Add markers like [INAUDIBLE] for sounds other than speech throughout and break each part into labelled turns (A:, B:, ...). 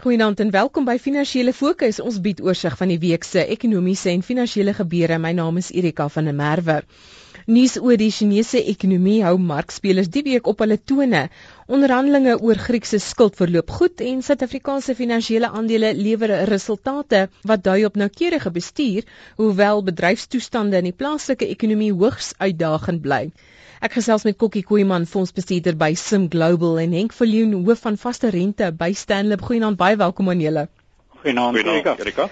A: Goeienaand en welkom by Finansiële Fokus. Ons bied oorsig van die week se ekonomiese en finansiële gebeure. My naam is Erika van der Merwe. Nuus oor die Chinese ekonomie hou markspelers die week op hulle tone. Onderhandelinge oor Griekse skuld verloop goed en Suid-Afrikaanse finansiële aandele lewer resultate wat dui op noukeurige bestuur, hoewel bedryfstoestande in die plaaslike ekonomie hoogs uitdagend bly. Ek gesels met Kokkie Koeman, fondsbestuurder by Sim Global en Henk Viljoen, hoof van vaste rente by Stanley. Goeienaand, baie welkom aan julle.
B: Goeienaand, Erika.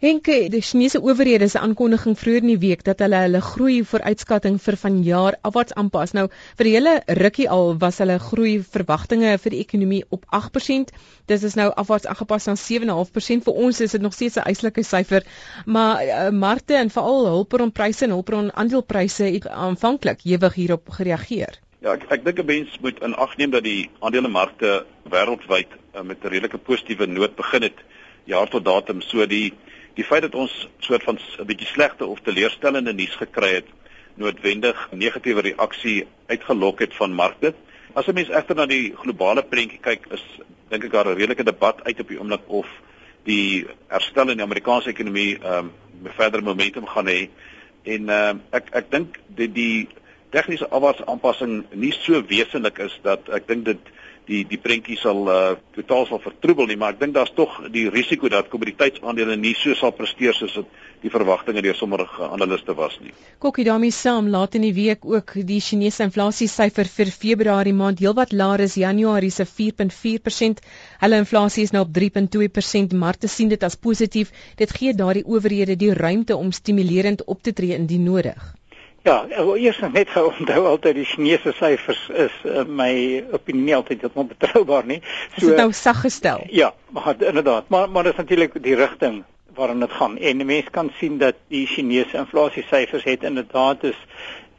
A: Henke, die Chinese owerhede se aankondiging vroeër in die week dat hulle hulle groei vooruitskatting vir vanjaar afwaarts aanpas. Nou, vir die hele rukkie al was hulle groei verwagtinge vir die ekonomie op 8%. Dis is nou afwaarts aangepas na 7.5%. Vir ons is dit nog steeds 'n eislike syfer, maar uh, markte en veral hulpbronpryse en hulpbronaandelepryse het aanvanklik ewig hierop gereageer.
B: Ja, ek ek dink 'n mens moet in ag neem dat die aandelemarkte wêreldwyd uh, met 'n redelike positiewe noot begin het jaar tot datum. So die die feit dat ons soort van 'n bietjie slegte of teleurstellende nuus gekry het noodwendig negatiewe reaksie uitgelok het van markte. As 'n mens egter na die globale prentjie kyk, is dink ek daar 'n redelike debat uit op die oomblik of die herstel in die Amerikaanse ekonomie ehm um, verder momentum gaan hê. En ehm uh, ek ek dink die die tegniese afwaartse aanpassing nie so wesentlik is dat ek dink dit die die prentjie sal uh, totaal sal vertroebel nie, maar ek dink daar's tog die risiko dat kommoditeitsaandele nie so sal presteer soos wat die verwagtinge deur sommige analiste was nie.
A: Kokkie daarmee saam laat in die week ook die Chinese inflasiesyfer vir Februarie maand heelwat laer as Januarie se 4.4%. Hulle inflasie is nou op 3.2%, maar te sien dit as positief. Dit gee daardie owerhede die ruimte om stimulerend op te tree indien nodig.
C: Ja, eers net gou onthou altyd die Chinese syfers is uh, my opinie nie altyd heeltemal betroubaar nie.
A: So Is dit nou sag gestel?
C: Ja, maar inderdaad, maar maar dit is natuurlik die rigting waarin dit gaan. En mense kan sien dat die Chinese inflasie syfers het inderdaad is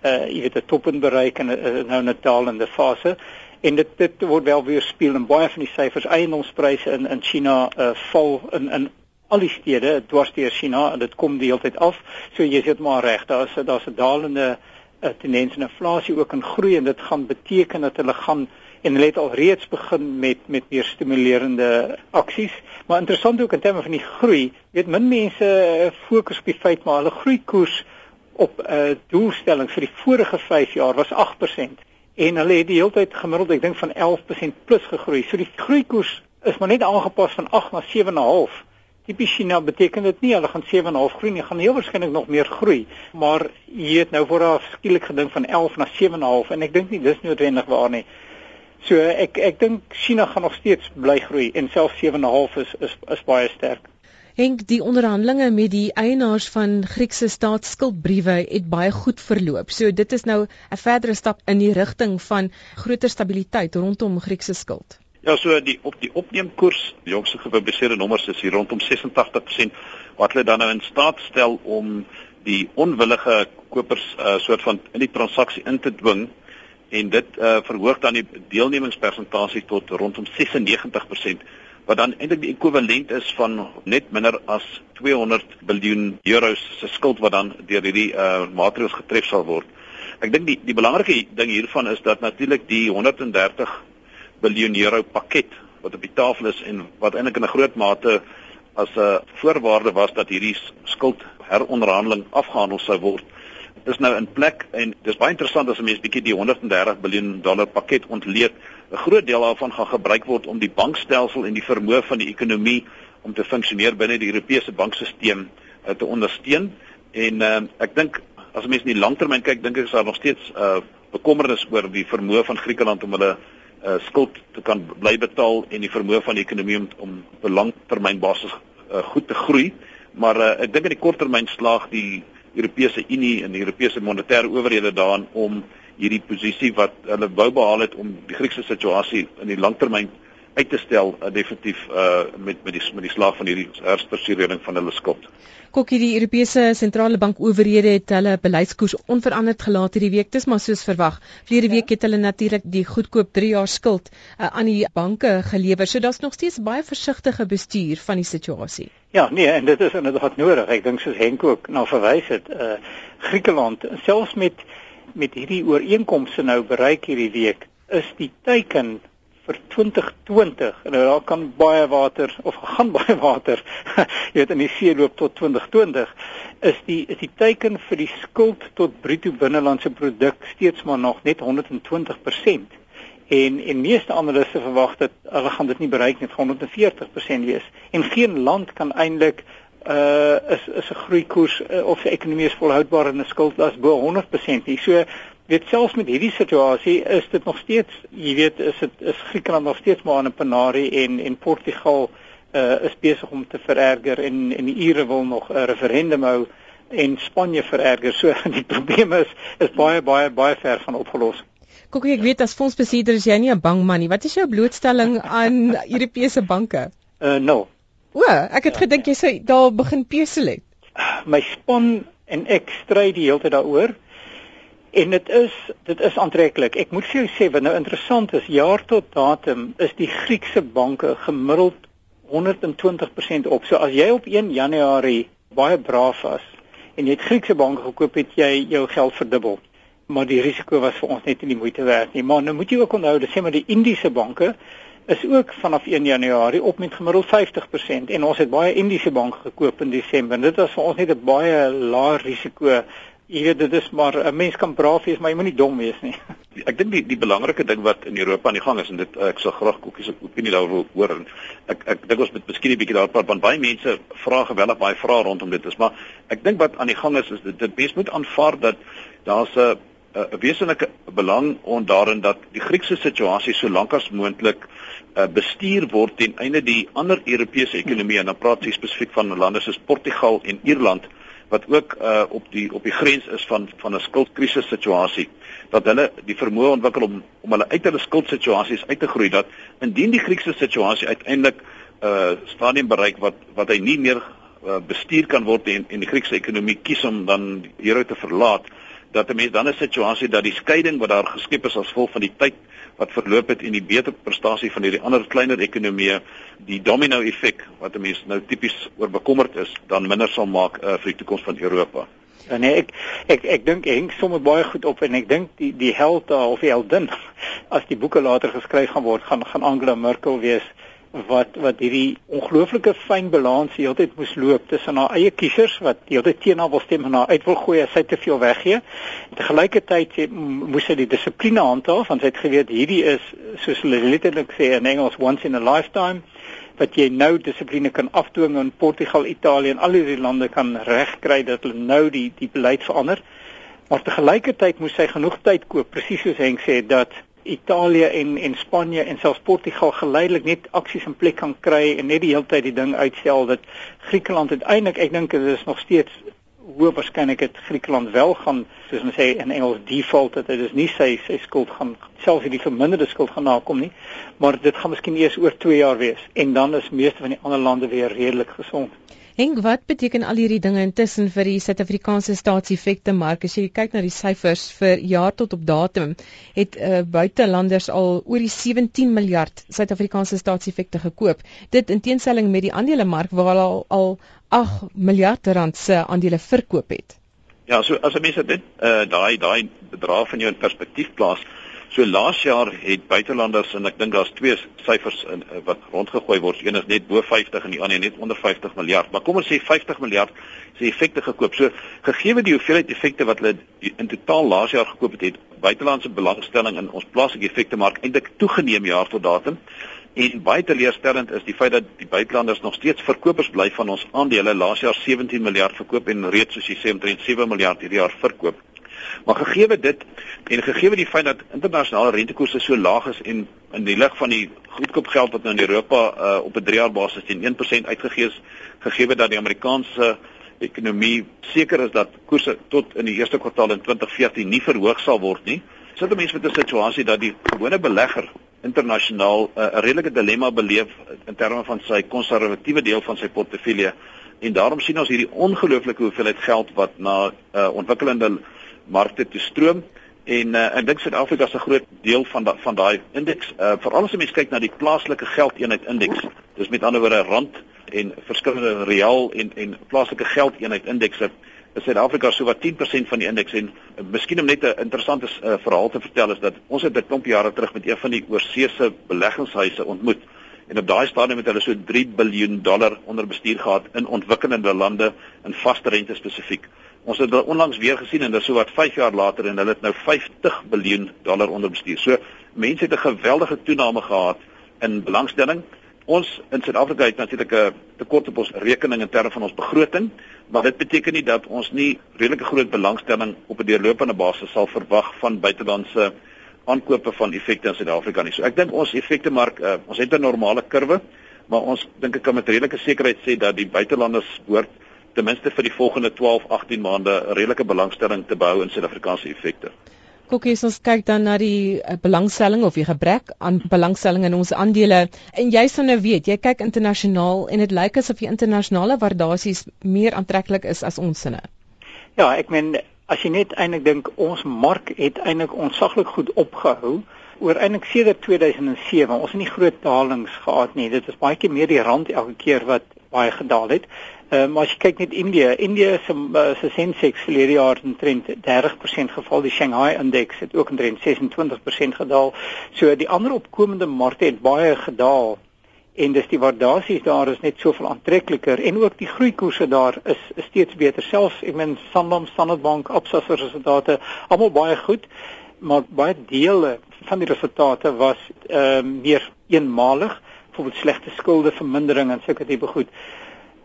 C: uh jy weet 'n toppunt bereik en uh, nou 'n dalende fase en dit dit word wel weer speel in baie van die syfers eiendomspryse in in China uh val in in al die stede dwars deur China en dit kom die hele tyd af. So jy sê dit maar reg, daar's daar's 'n dalende uh, tendens in inflasie ook in groei en dit gaan beteken dat hulle gaan en hulle het al reeds begin met met meer stimulerende aksies. Maar interessant ook in terme van die groei, weet min mense uh, fokus op die feit maar hulle groeikoers op 'n uh, doelstelling vir die vorige 5 jaar was 8% en hulle het die hele tyd gemiddeld ek dink van 11% plus gegroei. So die groeikoers is maar net aangepas van 8 na 7.5 tipies China beteken dit nie hulle gaan 7.5 groei nie, gaan heel waarskynlik nog meer groei. Maar jy het nou vooraf skielik gedink van 11 na 7.5 en ek dink nie dis noodwendig waar nie. So ek ek dink China gaan nog steeds bly groei en selfs 7.5 is is is baie sterk.
A: Henk, die onderhandelinge met die eienaars van Griekse staatsskuldbriewe het baie goed verloop. So dit is nou 'n verdere stap in die rigting van groter stabiliteit rondom Griekse skuld.
B: Ja, so die op die opneemkoers, die jongste gepubliseerde nommers is hier rondom 86% wat hulle dan nou in staat stel om die onwillige kopers 'n uh, soort van in die transaksie in te dwing en dit uh, verhoog dan die deelnemingspersentasie tot rondom 96% wat dan eintlik die ekwivalent is van net minder as 200 miljard euros se skuld wat dan deur hierdie uh, maatreëls getref sal word. Ek dink die die belangrike ding hiervan is dat natuurlik die 130 biljoen euro pakket wat op die tafel is en wat eintlik in 'n groot mate as 'n voorwaarde was dat hierdie skuld heronderhandeling afgehandel sou word is nou in plek en dis baie interessant as 'n mens bietjie die 130 biljoen dollar pakket ontleed. 'n groot deel daarvan gaan gebruik word om die bankstelsel en die vermoë van die ekonomie om te funksioneer binne die Europese bankstelsel uh, te ondersteun. En uh, ek dink as 'n mens in die langtermyn kyk dink ek is daar nog steeds uh, bekommernis oor die vermoë van Griekeland om hulle uh, skuld te kan bly betaal en die vermoë van die ekonomie om om op 'n langtermynbasis uh, goed te groei. Maar uh, ek dink in die korttermyn slaag die Europese Unie en die Europese monetêre owerhede daarin om hierdie posisie wat hulle wou behaal het om die Griekse situasie in die langtermyn uit te stel uh, definitief uh, met met die met die slag van hierdie herstrukturering van hulle skuld.
A: Kokkie die Europese sentrale bank owerhede het hulle beleidskoers onveranderd gelaat hierdie week, dis maar soos verwag. Vlede week het hulle natuurlik die goedkoop 3 jaar skuld uh, aan die banke gelewer. So daar's nog steeds baie versigtige bestuur van die situasie.
C: Ja, nee, en dit is inderdaad nodig. Ek dink soos Henk ook nou verwys het, uh Griekeland selfs met met hierdie ooreenkomste nou bereik hierdie week is die teiken vir 2020 en nou daar kan baie water of [LAUGHS] gaan baie water [LAUGHS] jy weet in die see loop tot 2020 is die is die teiken vir die skuld tot bruto binnelandse produk steeds maar nog net 120% en en meeste analiste verwag dat hulle gaan dit nie bereik net 140% wees en geen land kan eintlik uh is is 'n groeikoers uh, of sy ekonomie is volhoubaar en 'n skuldlas bo 100% nie. So weet selfs met hierdie situasie is dit nog steeds, jy weet, is dit is Griekeland nog steeds maar aan 'n penarie en en Portugal uh is besig om te vererger en en die Ire wil nog 'n referendum hou en Spanje vererger. So [LAUGHS] die probleem is is baie baie baie ver van opgelos.
A: Kokkie, ek weet as fondsbestuurder is jy nie 'n bang man nie. Wat is jou blootstelling aan [LAUGHS] Europese banke?
C: Uh no.
A: O, ek het ja, gedink jy sê daar begin pesel het.
C: My span en ek stry die hele tyd daaroor. En dit is dit is aantreklik. Ek moet vir jou sê wat nou interessant is, jaar tot datum is die Griekse banke gemiddeld 120% op. So as jy op 1 Januarie baie braaf was en jy het Griekse banke gekoop het jy jou geld verdubbel. Maar die risiko was vir ons net nie die moeite werd nie. Maar nou moet jy ook onthou, dis sê maar die Indiese banke is ook vanaf 1 Januarie op met gemiddeld 50% en ons het baie Indiese banke gekoop in Desember. Dit was vir ons net 'n baie lae risiko. Jy weet dit is maar 'n mens kan braaf wees, maar jy moenie dom wees nie. [LAUGHS]
B: Ek dink die die belangrike ding wat in Europa aan die gang is en dit ek sal graag kokkies op opinie daaroor hoor ek ek dink ons moet miskien 'n bietjie daar praat want baie mense vra geweldig baie vrae rondom dit is maar ek dink wat aan die gang is is dit dit mens moet aanvaar dat daar's 'n 'n wesenlike belang on daarin dat die Griekse situasie so lank as moontlik uh, bestuur word ten einde die ander Europese ekonomieë en dan praat jy spesifiek van lande soos Portugal en Ierland wat ook uh, op die op die grens is van van 'n skuldkrisis situasie dat hulle die vermoë ontwikkel om om hulle uit hulle skuldsituasies uit te groei dat indien die Griekse situasie uiteindelik 'n uh, stadium bereik wat wat hy nie meer uh, bestuur kan word en en die Griekse ekonomie kies om dan hieruit te verlaat dat 'n mens dan 'n situasie dat die skeiding wat daar geskep is as gevolg van die tyd wat verloop het en die beter prestasie van hierdie ander kleiner ekonomieë die domino effek wat 'n mens nou tipies oor bekommerd is dan minder sal maak uh, vir die toekoms van Europa.
C: Ja, nee, ek ek ek dink Henk sommer baie goed op en ek dink die die held of die heldin [LAUGHS] as die boeke later geskryf gaan word gaan gaan Angela Merkel wees wat wat hierdie ongelooflike fyn balans die hele tyd moes loop tussen haar eie kiesers wat die hele tyd teen haar wil stem en haar uit wil gooi as sy te veel weggee. En te gelykertyd moes sy die dissipline handhaaf want sy het geweet hierdie is soos hulle letterlik sê in Engels once in a lifetime wat jy nou dissipline kan afdwing in Portugal, Italië en al hierdie lande kan regkry dat hulle nou die die beleid verander. Maar te gelykertyd moes sy genoeg tyd koop presies soos Henk sê dat Italië en en Spanje en selfs Portugal geleidelik net aksies in plek kan kry en net die hele tyd die ding uitstel dat Griekeland uiteindelik ek dink dit is nog steeds hoe waarskynlik dit Griekeland wel gaan soos ons sê in Engels default dat dit is nie sy sy skuld gaan selfs die verminderde skuld gaan nakom nie maar dit gaan miskien eers oor 2 jaar wees en dan is meeste van die ander lande weer redelik gesond.
A: Henk, wat beteken al hierdie dinge intussen vir die Suid-Afrikaanse staatseffekte mark? As jy kyk na die syfers vir jaar tot op datum, het uh, buitelanders al oor die 17 miljard Suid-Afrikaanse staatseffekte gekoop. Dit in teenstelling met die aandelemark waar hulle al, al 8 miljard rand se aandele verkoop het.
B: Ja, so as mense dit uh daai daai bedrag van jou in perspektief plaas, So laas jaar het buitelanders en ek dink daar's twee syfers in eh, wat rondgegooi word. Een is net bo 50 en die ander net onder 50 miljard. Maar kom ons sê 50 miljard se effekte gekoop. So gegee die hoeveelheid effekte wat hulle in totaal laas jaar gekoop het, het buitelandse belangstelling in ons plaaslike effekte mark eintlik toegeneem jaar tot datum. En baie teleurstellend is die feit dat die buitelanders nog steeds verkopers bly van ons aandele. Laas jaar 17 miljard verkoop en reeds soos jy sê omtrent 7 miljard hierdie jaar verkoop. Maar gegee dit en gegee die feit dat internasionale rentekoerse so laag is en in die lig van die goedkoop geld wat nou in Europa uh, op 'n 3 jaar basis teen 1% uitgegee is, gegee dat die Amerikaanse ekonomie seker is dat koerse tot in die eerste kwartaal in 2014 nie verhoog sal word nie, sit 'n mens met 'n situasie dat die gewone belegger internasionaal uh, 'n redelike dilemma beleef in terme van sy konservatiewe deel van sy portefeulje. En daarom sien ons hierdie ongelooflike hoeveelheid geld wat na uh, ontwikkelende markte toe stroom en uh, ek dink Suid-Afrika is 'n groot deel van da, van daai indeks. Uh, Veral as jy mens kyk na die plaaslike geldeenheid indeks. Dis met ander woorde rand en verskillende real en en plaaslike geldeenheid indekse is Suid-Afrika so wat 10% van die indeks en uh, miskien om net 'n interessante uh, verhaal te vertel is dat ons het 'n klomp jare terug met een van die oorseese beleggingshuise ontmoet en op daai stadium het hulle so 3 miljard dollar onder bestuur gehad in ontwikkelende lande in vaste rente spesifiek. Ons het dit onlangs weer gesien en dit is so wat 5 jaar later en hulle het nou 50 miljard dollar onder bestuur. So mense het 'n geweldige toename gehad in belangstelling Ons in Suid-Afrika het natuurlik 'n tekort op ons rekening in terme van ons begroting, maar dit beteken nie dat ons nie redelike groot belangstelling op 'n deurlopende basis sal verwag van buitelandse aankope van effekte in Suid-Afrika nie. So ek dink ons effektemark, uh, ons het 'n normale kurwe, maar ons dink ek kan met redelike sekerheid sê dat die buitelanders behoort ten minste vir die volgende 12, 18 maande 'n redelike belangstelling te behou in Suid-Afrikaanse effekte.
A: Kokkie, ons kyk dan na die uh, belangstelling of die gebrek aan belangstelling in ons aandele. En jy sal nou weet, jy kyk internasionaal en dit lyk asof die internasionale waardasies meer aantreklik is as ons sinne.
C: Ja, ek meen as jy net eintlik dink ons mark het eintlik onsaglik goed opgehou oor eintlik sedert 2007. Ons het nie groot dalings gehad nie. Dit is baie keer meer die rand elke keer wat baie gedaal het. Uh, maar as jy kyk net Indië, Indië se uh, se Sensex verlede jaar het omtrent 30% geval, die Shanghai indeks het ook omtrent 26% gedaal. So die ander opkomende markte het baie gedaal. En dis die waardasies daar is net soveel aantrekliker en ook die groeikoerse daar is, is steeds beter. Selfs ek meen Sanlam, Standard Bank, Absa se resultate almal baie goed. Maar baie dele van die resultate was ehm uh, meer eenmalig. Byvoorbeeld slegte skulde vermindering en sulke tipe goed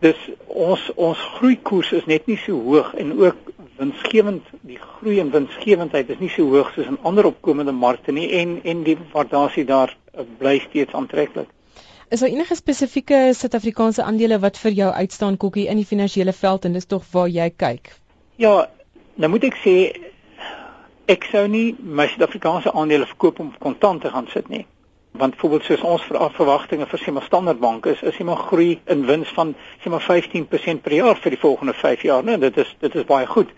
C: dis ons ons groeikoers is net nie so hoog en ook winsgewend die groei en winsgewendheid is nie so hoog soos in ander opkomende markte nie en en die waardasie daar uh, bly steeds aantreklik.
A: Is daar enige spesifieke Suid-Afrikaanse aandele wat vir jou uitstaan kokkie in die finansiële veld en dis tog waar jy kyk?
C: Ja, nou moet ek sê ek sou nie my Suid-Afrikaanse aandele verkoop om kontant te gaan sit nie want byvoorbeeld soos ons verwagtinge vir Sima Standard Bank is is Sima groei in wins van Sima 15% per jaar vir die volgende 5 jaar, né? Dit is dit is baie goed.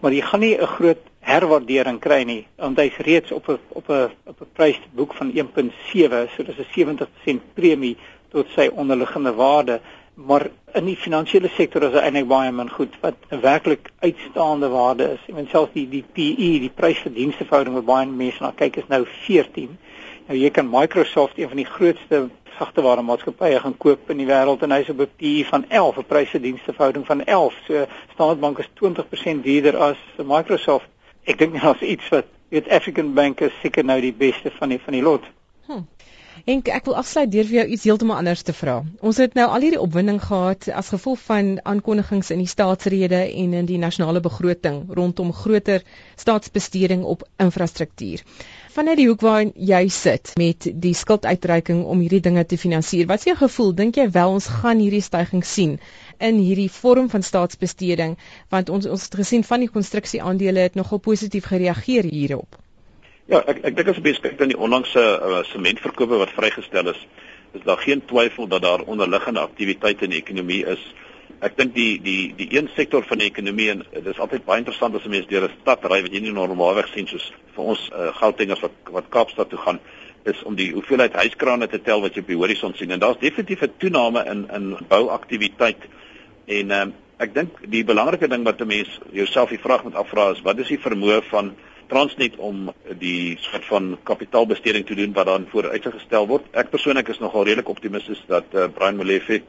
C: Maar jy gaan nie 'n groot herwaardering kry nie, want hy's reeds op 'n op 'n op 'n prysboek van 1.7, so dis 'n 70% premie tot sy onderliggende waarde, maar in die finansiële sektor is hy eintlik baie min goed wat 'n werklik uitstaande waarde is. Ek meen selfs die die PE, die prys-verdienste verhouding wat baie mense na kyk is nou 14 Nou jy kan Microsoft een van die grootste sagteware maatskappye gaan koop in die wêreld en hy's op 'n PE van 11, 'n pryse-dienste verhouding van 11. So Standard Bank is 20% duurder as Microsoft. Ek dink daar's iets wat weet African Bank is seker nou die beste van die van die lot.
A: Hm. En ek wil afsluit deur vir jou iets heeltemal anders te vra. Ons het nou al hierdie opwinding gehad as gevolg van aankondigings in die staatsrede en in die nasionale begroting rondom groter staatsbesteding op infrastruktuur vanuit die hoek waar jy sit met die skulduitreiking om hierdie dinge te finansier. Wat is jou gevoel? Dink jy wel ons gaan hierdie stygings sien in hierdie vorm van staatsbesteding want ons ons het gesien van die konstruksieaandele het nogal positief gereageer hierop.
B: Ja, ek ek dink as jy kyk na die onlangse uh, sementverkope wat vrygestel is, is daar geen twyfel dat daar onderliggende aktiwiteite in die ekonomie is ek dink die die die een sektor van die ekonomie en dit is altyd baie interessant as 'n mens deur 'n stad ry wat jy nie normaalweg sien soos vir ons uh, Gautengers wat wat Kaapstad toe gaan is om die hoeveelheid huiskrane te tel wat jy op die horison sien en daar's definitief 'n toename in in bouaktiwiteit en um, ek dink die belangrike ding wat 'n mens jouself die vraag moet afvra is wat is die vermoë van Transnet om die soort van kapitaalbesteding te doen wat dan vooruitgestel word. Ek persoonlik is nogal redelik optimisties dat uh, Brian Molefe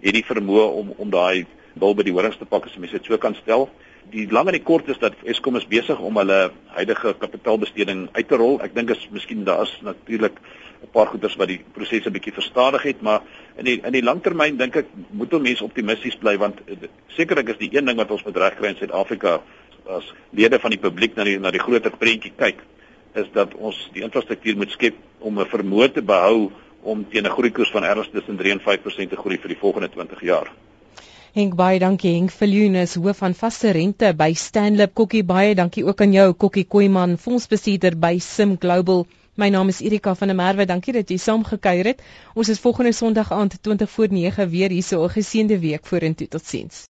B: het die vermoë om om daai bil by die horings te pak as mense dit so kan stel. Die lang en die kort is dat Eskom is besig om hulle huidige kapitaalbesteding uit te rol. Ek dink is miskien daar is natuurlik 'n paar goeders wat die prosesse bietjie verstadig het, maar in die in die langtermyn dink ek moet ons mense optimisties bly want sekerlik is die een ding wat ons moet regkry in Suid-Afrika as lede van die publiek na die na die groter prentjie kyk is dat ons die infrastruktuur moet skep om 'n vermoë te behou om teen 'n groeikoers van ergens tussen 3 en 5% te groei vir die volgende 20 jaar.
A: Henk baie dankie Henk Viljoen is hoof van vaste rente by Stanlip Kokkie baie dankie ook aan jou Kokkie Koiman fondsbestuurder by Sim Global. My naam is Erika van der Merwe. Dankie dat jy saam gekuier het. Ons is volgende Sondag aand 20 voor 9 weer hier so 'n geseënde week vorentoe. Totsiens.